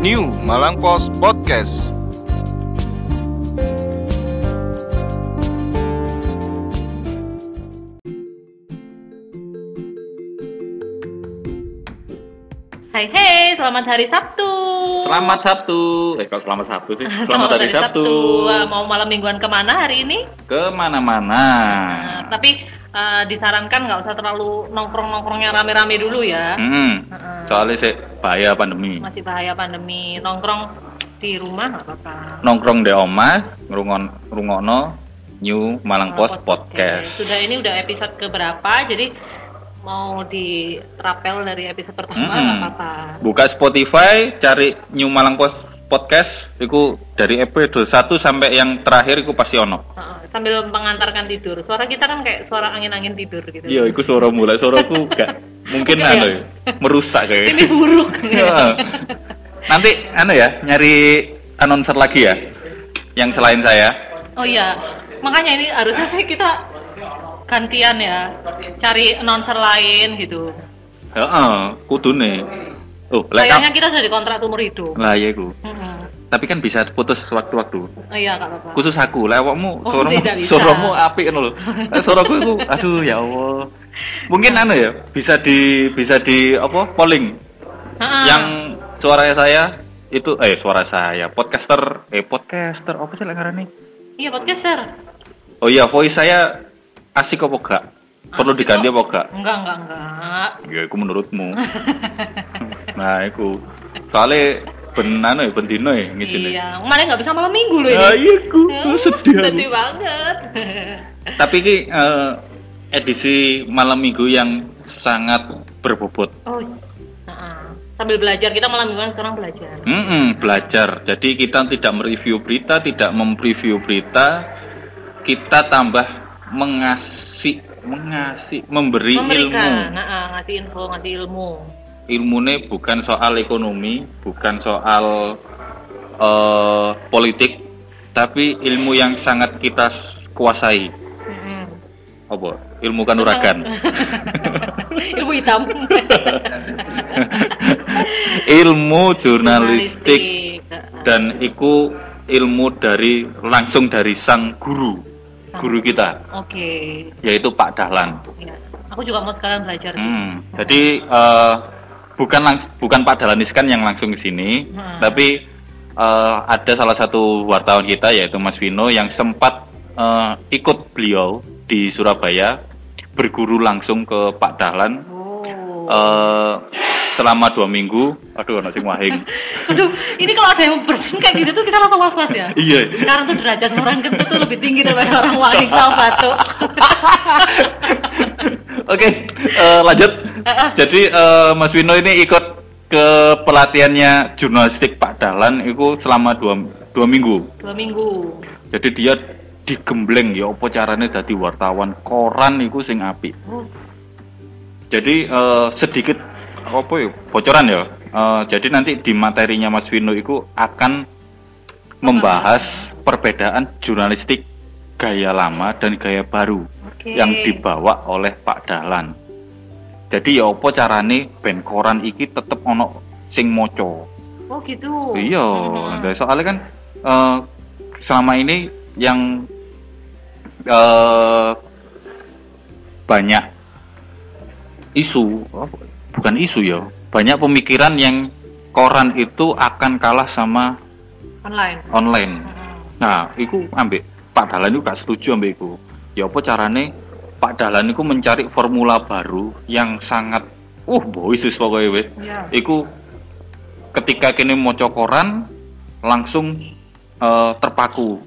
New Malang Post Podcast. Hai hai, selamat hari Sabtu. Selamat Sabtu. Eh kok selamat Sabtu sih? Selamat, hari Sabtu. Wah, Mau malam mingguan ke mana hari ini? Ke mana-mana. Nah, tapi eh, disarankan nggak usah terlalu nongkrong-nongkrongnya rame-rame dulu ya. Hmm. Heeh. Soalnya sih bahaya pandemi. Masih bahaya pandemi. Nongkrong di rumah nggak apa-apa. Nongkrong di omah, ngrungon ngrungokno New Malang Post Oke, Podcast. Sudah ini udah episode keberapa? Jadi mau dirapel dari episode pertama nggak apa-apa. Buka Spotify, cari New Malang Post Podcast, itu dari episode 1 sampai yang terakhir itu pasti ono. Heeh, sambil mengantarkan tidur. Suara kita kan kayak suara angin-angin tidur gitu. Iya, itu suara mulai suaraku gak mungkin Iya. anu ya, merusak kayak. Ini buruk. Iya. Nanti anu ya, nyari announcer lagi ya. Yang selain saya. Oh iya, makanya ini harusnya sih kita gantian ya, cari announcer lain gitu. Heeh, kudune. Oh, lek Kayaknya kita sudah dikontrak seumur hidup. Lah iya. Mm-mm. Tapi kan bisa putus waktu-waktu. Oh iya, apa-apa. Khusus aku, lah awakmu Oh, bisa. suaramu apik ngono lho. Suaraku iku aduh ya Allah. Mungkin anu ya, bisa di bisa di apa? polling. Ha-ha. Yang suara saya itu eh suara saya podcaster eh podcaster apa sih lek ngarani? Iya podcaster. Oh iya, voice saya asik apa enggak? Perlu Asik diganti apa enggak? Enggak, enggak, enggak. Ya iku menurutmu. nah, iku. Soalnya ben anu ya ben dino ya ngisine. Iya, kemarin nggak bisa malam minggu loh ini. Ah, iya, ku. Eh, Sedih banget. Tapi ki eh, edisi malam minggu yang sangat berbobot. oh, ha-ha. sambil belajar kita malam mingguan sekarang belajar. Mm-mm, belajar. Jadi kita tidak mereview berita, tidak mempreview berita, kita tambah mengasih, mengasih, memberi Memberikan, ilmu. ha-ha, ngasih info, ngasih ilmu. Ilmunya bukan soal ekonomi, bukan soal eh, politik, tapi ilmu yang sangat kita kuasai. Mm-mm. Apa? Ilmu kanuragan. ilmu hitam. ilmu jurnalistik dan iku ilmu dari langsung dari sang guru guru kita Oke. yaitu Pak Dahlan. Ya. Aku juga mau sekalian belajar. Hmm, jadi eh, bukan lang- bukan Pak Dahlan Iskan yang langsung ke sini, Hmm. tapi eh, ada salah satu wartawan kita yaitu Mas Vino yang sempat eh, ikut beliau di Surabaya berguru langsung ke Pak Dahlan Oh. eh, selama dua minggu. Aduh, anak sing wahing. Aduh, ini kalau ada yang bersin kayak gitu tuh kita langsung was-was ya. iya. Sekarang tuh derajat orang kentut tuh lebih tinggi daripada orang waring sama. Oke, eh, lanjut. Jadi eh, Mas Wino ini ikut ke pelatihannya jurnalistik Pak Dahlan itu selama dua, dua minggu. Dua minggu. Jadi dia digembleng ya apa caranya jadi wartawan koran itu sing api. Oh, Jadi eh, sedikit apa ya bocoran ya. Eh, jadi nanti di materinya Mas Wino itu akan membahas perbedaan jurnalistik gaya lama dan gaya baru Oke. yang dibawa oleh Pak Dahlan. Jadi ya apa carane ben koran iki tetep ono sing moco. Oh gitu. Iya, nah, soalnya kan eh, selama ini yang eh, banyak isu, oh, bukan isu ya, banyak pemikiran yang koran itu akan kalah sama Online. online. Mhm. Nah, iku ambek Pak Dahlan itu gak setuju ambek iku. Ya apa carane Pak Dahlan itu mencari formula baru yang sangat uh boisis pokoknya weh. Iya. Iku ketika kini mau koran langsung eh, terpaku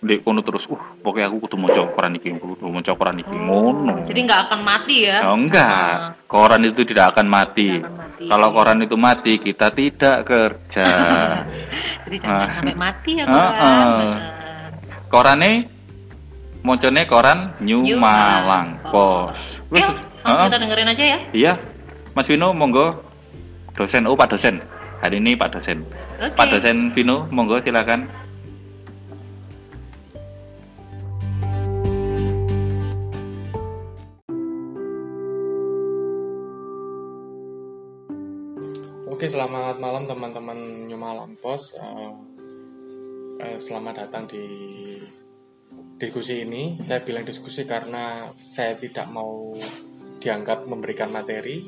di kono terus uh pokoknya aku kudu mau koran iki kudu mau koran iki ngono. Jadi nggak akan mati ya? Oh, enggak, koran itu tidak akan mati. Tidak akan mati. Kalau koran itu mati, kita tidak kerja. Jadi jangan Ah. sampai mati ya Ah, kan? ah. Benar. Korane mocone koran New, New Malang Malang Post. Oke, Wis, langsung kita dengerin aja ya. Iya. Mas Vino monggo dosen oh Pak dosen. Hari ini Pak dosen. Oke. Pak dosen Vino monggo silakan. Oke, selamat malam teman-teman New Malam Pos. Eh, eh, selamat datang di diskusi ini. Saya bilang diskusi karena saya tidak mau dianggap memberikan materi.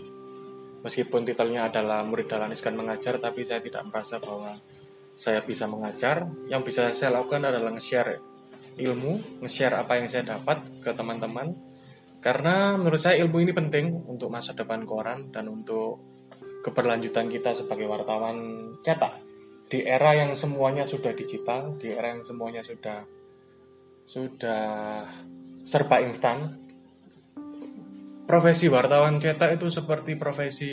Meskipun titelnya adalah Murid Dahlan Iskan Mengajar, tapi saya tidak merasa bahwa saya bisa mengajar. Yang bisa saya lakukan adalah nge-share ilmu, nge-share apa yang saya dapat ke teman-teman. Karena menurut saya ilmu ini penting untuk masa depan koran dan untuk keberlanjutan kita sebagai wartawan cetak di era yang semuanya sudah digital, di era yang semuanya sudah sudah serba instan. Profesi wartawan cetak itu seperti profesi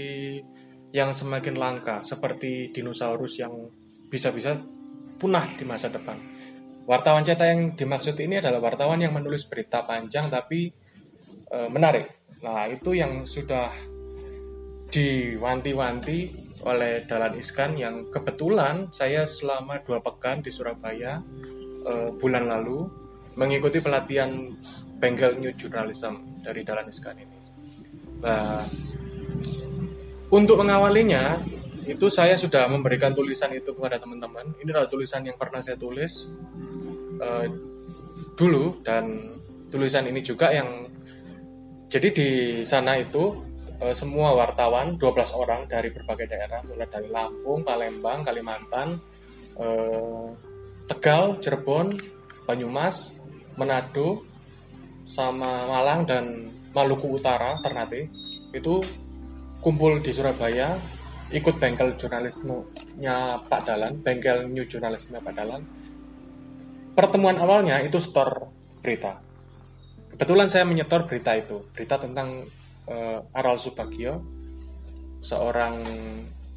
yang semakin langka, seperti dinosaurus yang bisa-bisa punah di masa depan. Wartawan cetak yang dimaksud ini adalah wartawan yang menulis berita panjang tapi e, menarik. Nah, itu yang sudah diwanti-wanti oleh Dalan Iskan yang kebetulan saya selama dua pekan di Surabaya uh, bulan lalu mengikuti pelatihan Bengal New Journalism dari Dalan Iskan ini. Nah, untuk mengawalinya itu saya sudah memberikan tulisan itu kepada teman-teman. Ini adalah tulisan yang pernah saya tulis uh, dulu dan tulisan ini juga yang jadi di sana itu uh, semua wartawan 12 orang dari berbagai daerah mulai dari Lampung, Palembang, Kalimantan, uh, Tegal, Cirebon, Banyumas, Manado, sama Malang dan Maluku Utara Ternate itu kumpul di Surabaya ikut bengkel jurnalismenya Pak Dalan, bengkel new jurnalisme Pak Dalan. Pertemuan awalnya itu store berita. Kebetulan saya menyetor berita itu, berita tentang uh, Aral Subagio, seorang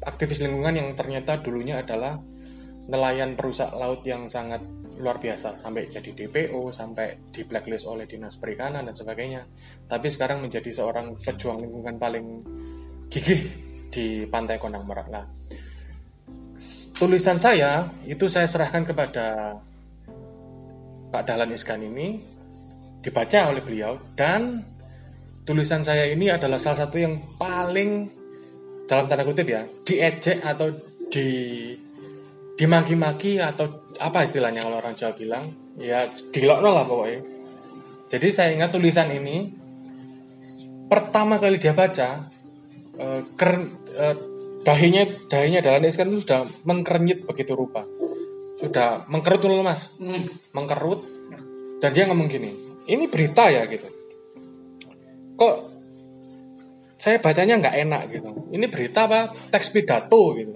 aktivis lingkungan yang ternyata dulunya adalah nelayan perusak laut yang sangat luar biasa sampai jadi DPO sampai di blacklist oleh dinas perikanan dan sebagainya. Tapi sekarang menjadi seorang pejuang lingkungan paling gigih di pantai Konang Merak. Lah tulisan saya itu saya serahkan kepada Pak Dahlan Iskan ini dibaca oleh beliau dan tulisan saya ini adalah salah satu yang paling dalam tanda kutip ya diejek atau di dimaki-maki atau apa istilahnya kalau orang Jawa bilang? Ya dilokno lah pokoknya. Jadi saya ingat tulisan ini pertama kali dia baca eh, keren eh, dahinya dahinya dalam iskan itu sudah mengkerenyit begitu rupa. Sudah mengkerut dulu mas. Hmm. mengkerut. Dan dia ngomong gini ini berita ya gitu. Kok saya bacanya nggak enak gitu. Ini berita apa? Teks pidato gitu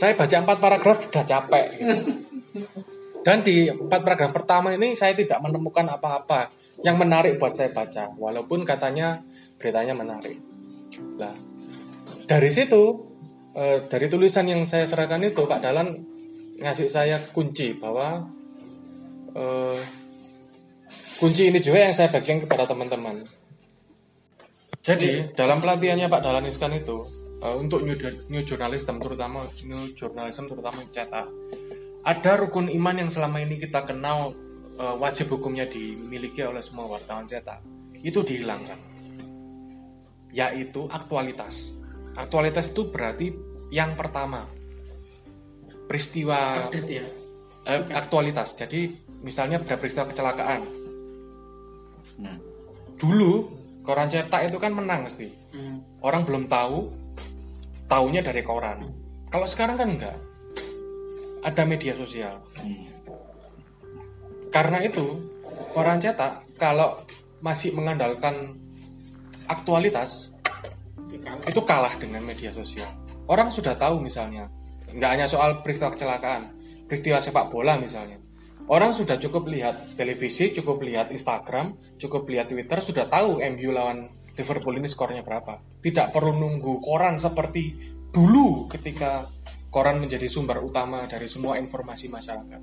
saya baca empat paragraf sudah capek. Dan di empat paragraf pertama ini saya tidak menemukan apa-apa yang menarik buat saya baca, walaupun katanya beritanya menarik. Nah, dari situ, eh, dari tulisan yang saya serahkan itu, Pak Dalan ngasih saya kunci bahwa eh, kunci ini juga yang saya bagikan kepada teman-teman. Jadi dalam pelatihannya Pak Dahlan Iskan itu uh, untuk new, new journalism terutama new journalism terutama cetak ada rukun iman yang selama ini kita kenal uh, wajib hukumnya dimiliki oleh semua wartawan cetak itu dihilangkan yaitu aktualitas. Aktualitas itu berarti yang pertama peristiwa Update ya. Eh, aktualitas. Jadi misalnya ada peristiwa kecelakaan Hmm. Dulu koran cetak itu kan menang mesti. Hmm. Orang belum tahu, taunya dari koran. Hmm. Kalau sekarang kan enggak. Ada media sosial. Hmm. Karena itu, koran cetak kalau masih mengandalkan aktualitas itu kalah dengan media sosial. Orang sudah tahu misalnya, nggak hanya soal peristiwa kecelakaan, peristiwa sepak bola misalnya Orang sudah cukup lihat televisi, cukup lihat Instagram, cukup lihat Twitter, sudah tahu MU lawan Liverpool ini skornya berapa. Tidak perlu nunggu koran seperti dulu ketika koran menjadi sumber utama dari semua informasi masyarakat.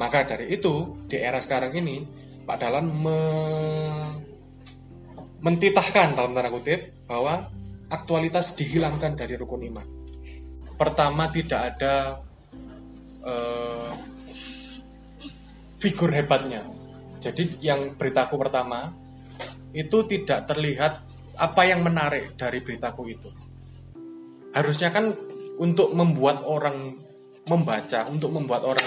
Maka dari itu, di era sekarang ini, Pak Dalan me mentitahkan dalam tanda kutip bahwa aktualitas dihilangkan dari rukun iman. Pertama, tidak ada uh, figur hebatnya. Jadi yang beritaku pertama itu tidak terlihat apa yang menarik dari beritaku itu. harusnya kan untuk membuat orang membaca, untuk membuat orang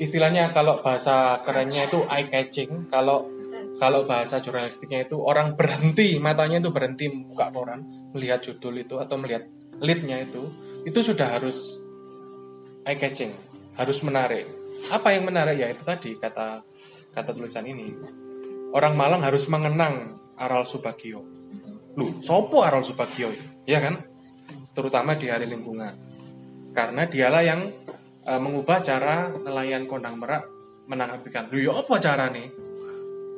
istilahnya kalau bahasa kerennya itu eye catching, kalau kalau bahasa jurnalistiknya itu orang berhenti matanya itu berhenti buka koran melihat judul itu atau melihat leadnya itu itu sudah harus eye catching harus menarik. Apa yang menarik? Ya itu tadi kata kata tulisan ini orang Malang harus mengenang Aral Subagio. Lu sopo Aral Subagio ya kan? Terutama di hari lingkungan. Karena dialah yang eh, mengubah cara nelayan kondang merak menangkap ikan lu ya apa cara nih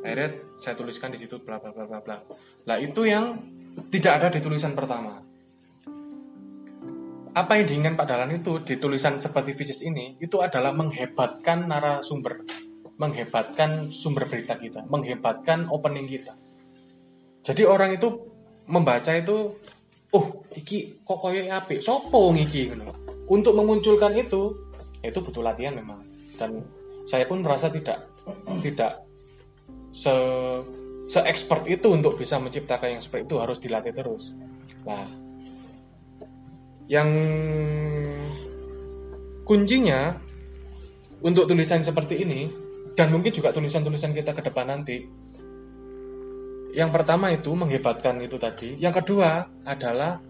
akhirnya saya tuliskan di situ bla bla bla bla bla. Lah itu yang tidak ada di tulisan pertama. Apa yang diinginkan Pak Dalan itu di tulisan seperti Vicis ini itu adalah menghebatkan narasumber menghebatkan sumber berita kita menghebatkan opening kita jadi orang itu membaca itu oh iki kok koyo apik sopo ngiki ngono. untuk memunculkan itu itu butuh latihan memang dan saya pun merasa tidak tidak se se expert itu untuk bisa menciptakan yang seperti itu harus dilatih terus. Nah, yang kuncinya untuk tulisan seperti ini dan mungkin juga tulisan-tulisan kita ke depan nanti. Yang pertama itu menghebatkan itu tadi. Yang kedua adalah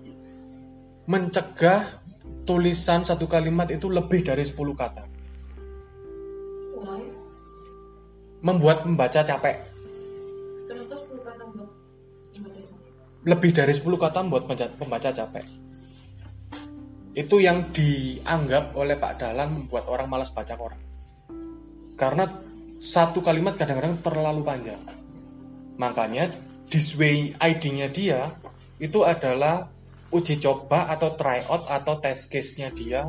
mencegah tulisan satu kalimat itu lebih dari 10 kata. Membuat membaca capek. Kenapa 10 kata buat membaca itu? lebih dari 10 kata membuat pembaca, pembaca capek. Itu yang dianggap oleh Pak Dalan membuat orang malas baca koran. Karena satu kalimat kadang-kadang terlalu panjang. Makanya this way ID-nya dia itu adalah uji coba atau try out atau test case-nya dia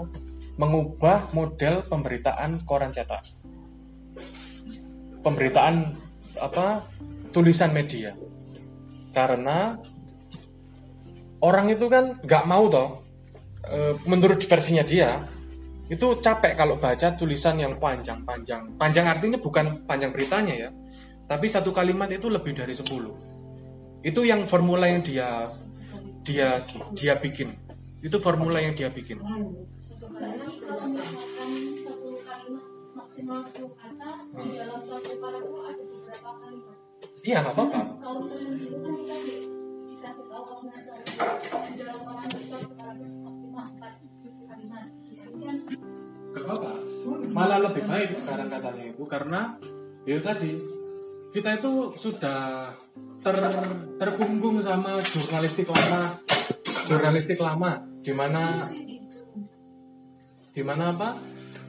mengubah model pemberitaan koran cetak. Pemberitaan apa tulisan media. Karena orang itu kan nggak mau toh e, menurut versinya dia itu capek kalau baca tulisan yang panjang-panjang panjang artinya bukan panjang beritanya ya tapi satu kalimat itu lebih dari 10 itu yang formula yang dia dia dia bikin itu formula yang dia bikin Satu kalimat kalau mengatakan satu kalimat maksimal 10 kata di dalam satu paragraf ada beberapa kalimat. iya nggak apa-apa Kalau misalnya dulu kan kita dikasih tahu kalau misalnya di dalam koran itu satu paragraf maksimal 4 kalimat. Apa-apa. Malah lebih baik sekarang katanya itu karena ya tadi kita itu sudah ter terkungkung sama jurnalistik lama, jurnalistik lama, di mana sih gitu. di mana apa?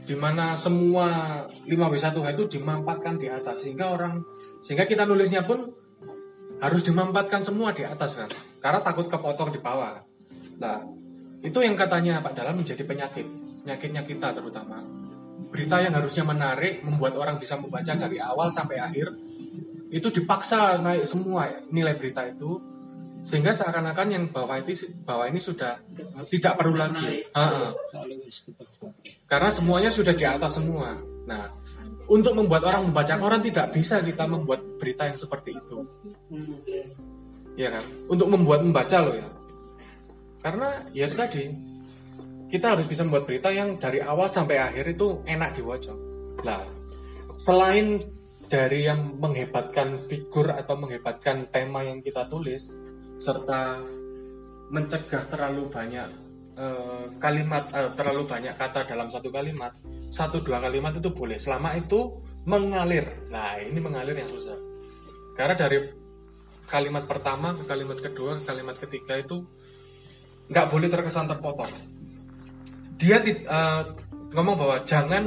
Di mana semua 5W1H itu dimampatkan di atas sehingga orang sehingga kita nulisnya pun harus dimampatkan semua di atas kan. Karena takut kepotong di bawah. Nah, itu yang katanya Pak Dalam menjadi penyakit. Penyakitnya kita terutama. Berita yang harusnya menarik, membuat orang bisa membaca dari awal sampai akhir, itu dipaksa naik semua nilai berita itu sehingga seakan-akan yang bawah itu bawah ini sudah tidak perlu lagi. Karena semuanya sudah di atas semua. Nah, untuk membuat orang membaca koran tidak bisa kita membuat berita yang seperti itu. Iya kan? Untuk membuat membaca loh ya. Karena ya tadi kita harus bisa membuat berita yang dari awal sampai akhir itu enak diwaca. Lah, selain dari yang menghebatkan figur atau menghebatkan tema yang kita tulis serta mencegah terlalu banyak eh, kalimat eh, terlalu banyak kata dalam satu kalimat satu dua kalimat itu boleh. Selama itu mengalir. Nah ini mengalir yang susah. Karena dari kalimat pertama ke kalimat kedua ke kalimat ketiga itu nggak boleh terkesan terpotong dia eh, ngomong bahwa jangan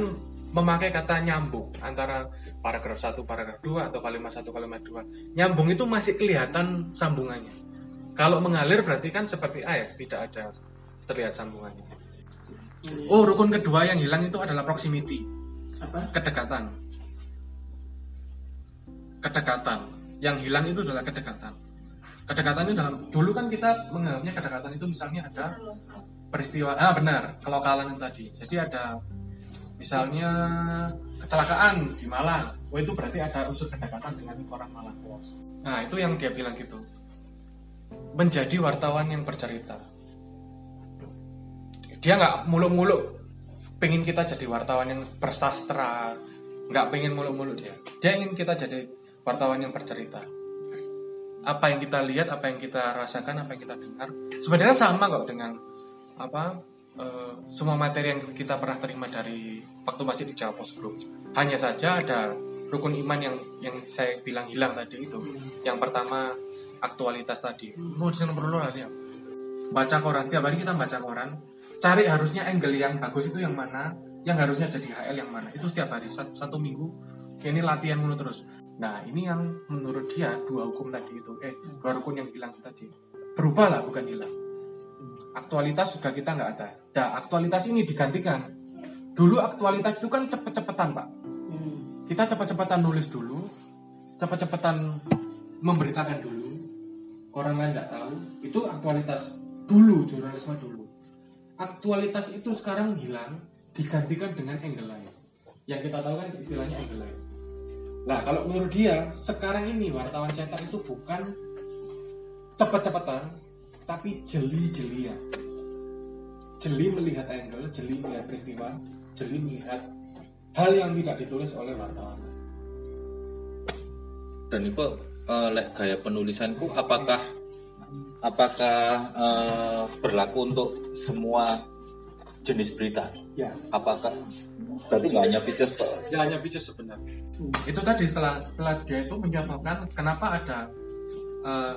memakai kata nyambung antara paragraf satu paragraf dua atau kalimat satu kalimat dua. Nyambung itu masih kelihatan sambungannya. Kalau mengalir berarti kan seperti air tidak ada terlihat sambungannya. Oh rukun kedua yang hilang itu adalah proximity. Apa? Kedekatan. Kedekatan. Yang hilang itu adalah kedekatan. Kedekatan itu dalam dulu kan kita menganggapnya kedekatan itu misalnya ada peristiwa ah benar kelokalan yang tadi. Jadi ada misalnya kecelakaan di Malang. Oh itu berarti ada unsur kedekatan dengan orang Malang. Nah itu yang dia bilang gitu. Menjadi wartawan yang bercerita. Dia nggak muluk-muluk pengen kita jadi wartawan yang bersastra. Nggak pengen muluk-muluk dia. Dia ingin kita jadi wartawan yang bercerita. Apa yang kita lihat apa yang kita rasakan apa yang kita dengar. Sebenarnya sama kok dengan apa eh, semua materi yang kita pernah terima dari waktu masih di Jawa Post Group. Hanya saja ada rukun iman yang yang saya bilang hilang tadi itu. Yang pertama aktualitas tadi. Mau di sana perlu dia baca koran. Setiap hari kita baca koran cari harusnya angle yang bagus itu yang mana yang harusnya jadi HL yang mana. Itu setiap hari satu, satu minggu ini latihan mulu terus. Nah ini yang menurut dia dua hukum tadi itu. Eh dua rukun yang hilang tadi. Berubah lah bukan hilang aktualitas sudah kita nggak ada. Nah aktualitas ini digantikan. Dulu aktualitas itu kan cepet-cepetan pak. Kita cepet-cepetan nulis dulu cepet-cepetan memberitakan dulu. Orang lain nggak tahu. Itu aktualitas dulu jurnalisme dulu. Aktualitas itu sekarang hilang digantikan dengan angle lain. Yang kita tahu kan istilahnya angle lain. Nah kalau menurut dia sekarang ini wartawan cetak itu bukan cepet-cepetan tapi jeli-jelian jeli melihat angle jeli melihat peristiwa jeli melihat hal yang tidak ditulis oleh wartawan. Dan itu eh, lek gaya penulisanku apakah apakah eh, berlaku untuk semua jenis berita? Ya. Apakah berarti nggak hanya features ya hanya video sebenarnya. Itu tadi setelah setelah dia itu menyebabkan kenapa ada eh,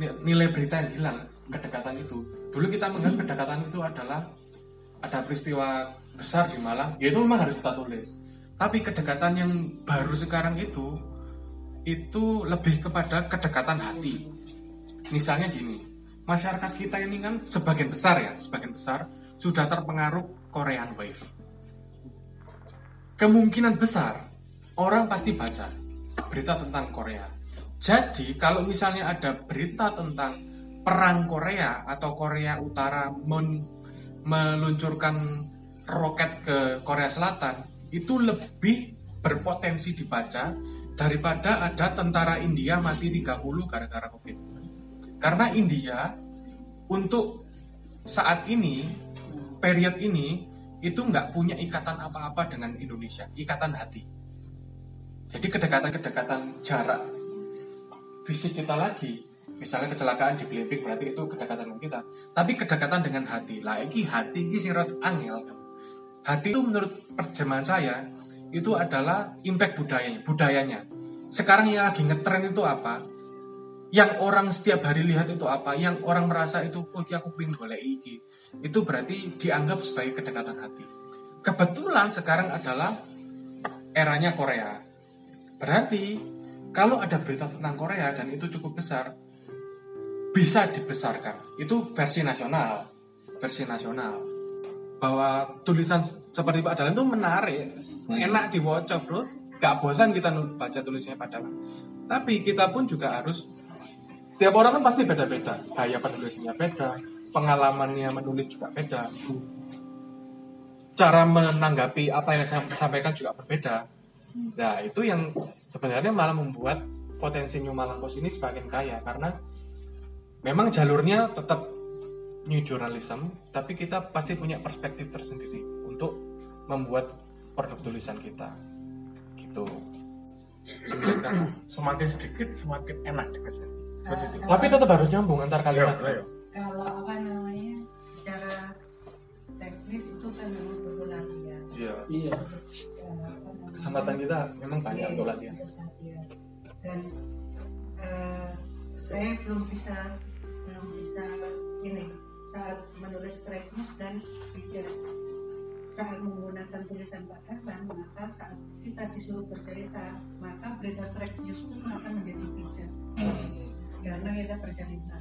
ni- nilai berita yang hilang kedekatan itu. Dulu kita menganggap kedekatan itu adalah ada peristiwa besar di Malang ya itu memang harus kita tulis. Tapi kedekatan yang baru sekarang itu itu lebih kepada kedekatan hati. Misalnya gini masyarakat kita ini kan sebagian besar ya sebagian besar sudah terpengaruh Korean Wave. Kemungkinan besar orang pasti baca berita tentang Korea. Jadi kalau misalnya ada berita tentang perang Korea atau Korea Utara men- meluncurkan roket ke Korea Selatan, itu lebih berpotensi dibaca daripada ada tentara India mati 30 gara-gara Covid. Karena India untuk saat ini, period ini itu nggak punya ikatan apa-apa dengan Indonesia, ikatan hati. Jadi kedekatan-kedekatan jarak fisik kita lagi, misalnya kecelakaan di Blimbing berarti itu kedekatan dengan kita. Tapi kedekatan dengan hati, lagi hati ini sing angel. Hati itu menurut perjaman saya itu adalah impact budayanya, budayanya. Sekarang yang lagi ngetren itu apa? Yang orang setiap hari lihat itu apa? Yang orang merasa itu, oh iki aku pengen golek iki. Itu berarti dianggap sebagai kedekatan hati. Kebetulan sekarang adalah eranya Korea. Berarti kalau ada berita tentang Korea dan itu cukup besar, bisa dibesarkan. Itu versi nasional, versi nasional. Bahwa tulisan seperti Pak Dalan itu menarik, enak dibaca bro. Gak bosan kita baca tulisannya Pak Dalan. Tapi kita pun juga harus, tiap orang kan pasti beda-beda. Gaya penulisnya beda, pengalamannya menulis juga beda. Cara menanggapi apa yang saya sampaikan juga berbeda. Nah, itu yang sebenarnya malah membuat potensi New Malang Post ini semakin kaya karena memang jalurnya tetap new journalism, tapi kita pasti punya perspektif tersendiri untuk membuat produk tulisan kita. Gitu. Semakin sedikit semakin enak dikasih positif Tapi tetap harus nyambung antar kalimat. kalau apa namanya secara teknis itu kan memang butuh latihan Iya. Ya, namanya, Kesempatan kita memang banyak iya, untuk latihan. dan eh, saya belum bisa belum bisa ini saat menulis track news dan bijak. Saat menggunakan tulisan Pak Kaban maka saat kita disuruh bercerita maka berita track news pun akan menjadi bijak. Hmm. karena kita bercerita.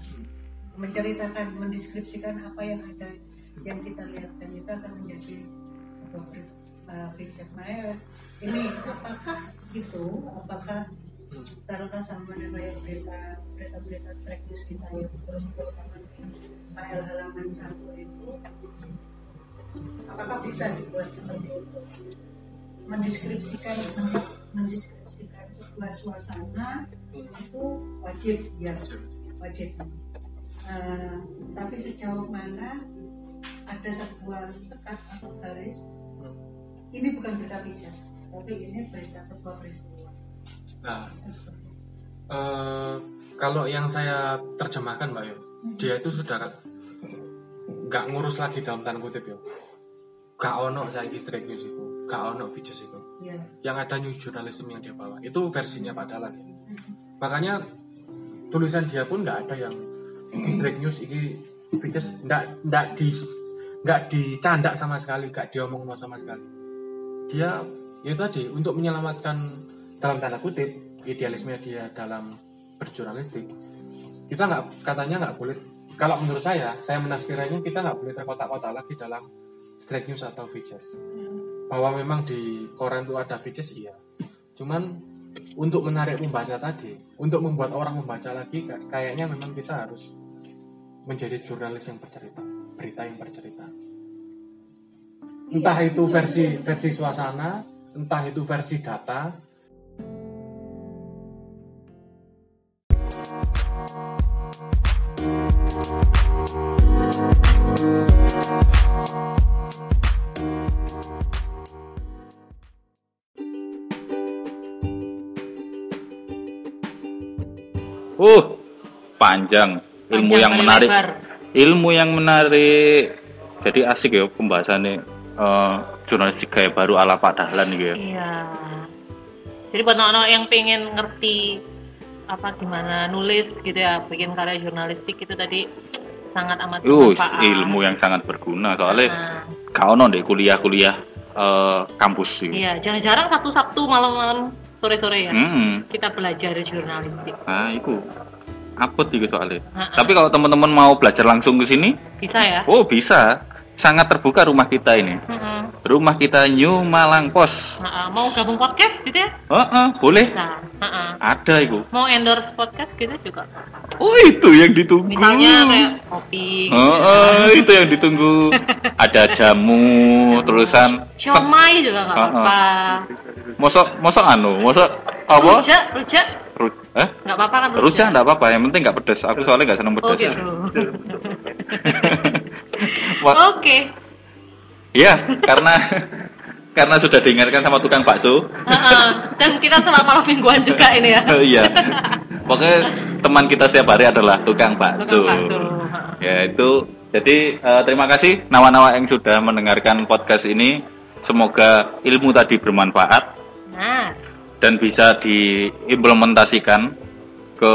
Menceritakan mendeskripsikan apa yang ada yang kita lihat dan itu akan menjadi sebuah uh, picture Nah, ini apakah gitu apakah taruhlah sama dengan kayak berita berita berita strike news kita yang terus terutama file halaman satu itu. Apakah bisa dibuat seperti itu? Mendeskripsikan mendeskripsikan sebuah suasana itu wajib ya wajib. Eh, tapi sejauh mana ada sebuah sekat atau garis? Hmm. ini bukan berita pijat tapi ini berita sebuah peristiwa Nah, eh, kalau yang saya terjemahkan Mbak Yo, dia itu sudah nggak ngurus lagi dalam tanda kutip yo. Gak ono saya straight news itu, gak ono features itu. ya Yang ada news journalism yang dia bawa, itu versinya Pak Dalan. ya. Makanya tulisan dia pun nggak ada yang straight news ini features nggak nggak di nggak dicandak sama sekali, nggak diomong sama sekali. Dia ya tadi untuk menyelamatkan dalam tanda kutip idealisme dia dalam berjurnalistik kita nggak katanya nggak boleh kalau menurut saya saya menafsirkannya kita nggak boleh terkotak-kotak lagi dalam straight news atau features. Bahwa memang di koran itu ada features iya. Cuman untuk menarik membaca tadi untuk membuat orang membaca lagi ka- kayaknya memang kita harus menjadi jurnalis yang bercerita berita yang bercerita. Entah itu versi versi suasana entah itu versi data Uh, panjang. Ilmu Panjang yang menarik. lebar. Ilmu yang menarik. Jadi asik ya pembahasannya eh, jurnalistik gaya baru ala Pak Dahlan gitu ya. Iya. Jadi buat anak-anak yang pengen ngerti apa gimana nulis gitu ya, bikin karya jurnalistik itu tadi sangat amat Uh, bermanfaat. ilmu yang sangat berguna soalnya Nah, kau non deh kuliah-kuliah eh, kampus sih. iya, jarang-jarang satu Sabtu malam-malam sore-sore ya Hmm, kita belajar jurnalistik. nah itu apot gitu soalnya. Ha-ha. Tapi kalau teman-teman mau belajar langsung ke sini, Bisa ya? oh bisa. Sangat terbuka rumah kita ini. Mm-mm. Rumah kita New Malang Pos. Mau gabung podcast gitu ya? Oh, oh, boleh. Bisa. Ha-ha. Ada itu. Mau endorse podcast gitu juga. Oh, itu yang ditunggu. Misalnya kayak kopi. Oh, oh, itu yang ditunggu. Ada jamu, tulisan. Siomay juga nggak Ha-ha. apa-apa. Mosok, mosok anu, mosok apa? Rujak, rujak Ru eh? nggak apa-apa kan? Rujak enggak apa-apa, yang penting enggak pedas. Aku soalnya enggak senang Oh pedas. gitu. Oke. Iya, karena karena sudah diingatkan sama tukang bakso. Ha-ha. Dan kita selama malam mingguan juga ini ya. Oh, iya. Pokoknya teman kita setiap hari adalah tukang bakso. Tukang bakso. Ya itu. Jadi eh, terima kasih nawa-nawa yang sudah mendengarkan podcast ini. Semoga ilmu tadi bermanfaat Nah, dan bisa diimplementasikan ke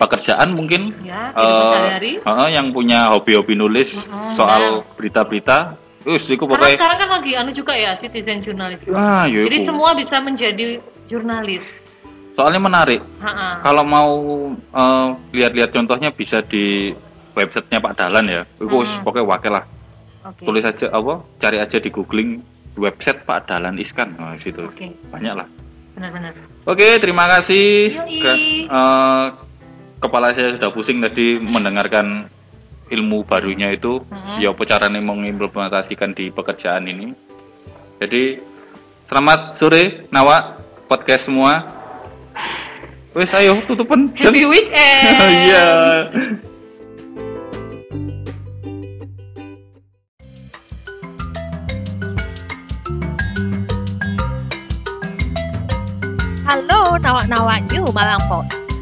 pekerjaan mungkin. ya, sehari-hari. eh, yang punya hobi-hobi nulis Mm-mm, soal berita-berita. Terus itu Karena pokoknya sekarang kan lagi anu juga ya, citizen journalism. ah, ya Jadi semua bisa menjadi jurnalis. soalnya menarik. Ha-ha. Kalau mau eh, lihat-lihat contohnya bisa di websitenya Pak Dalan ya. Itu Mm-mm. pokoknya wakil lah. Oke. Tulis aja apa? Cari aja di googling website Pak Dalan Iskan. Nah, situ Oke, banyak lah. benar-benar. Oke, terima kasih. Ke- eh, kepala saya sudah pusing tadi mendengarkan ilmu barunya itu. Mm-mm. Ya apa caranya mengimplementasikan di pekerjaan ini. Jadi selamat sore Nawa podcast semua. Wes ayo tutupan. Happy weekend. Iya. Halo nawak-nawak New Malang Post.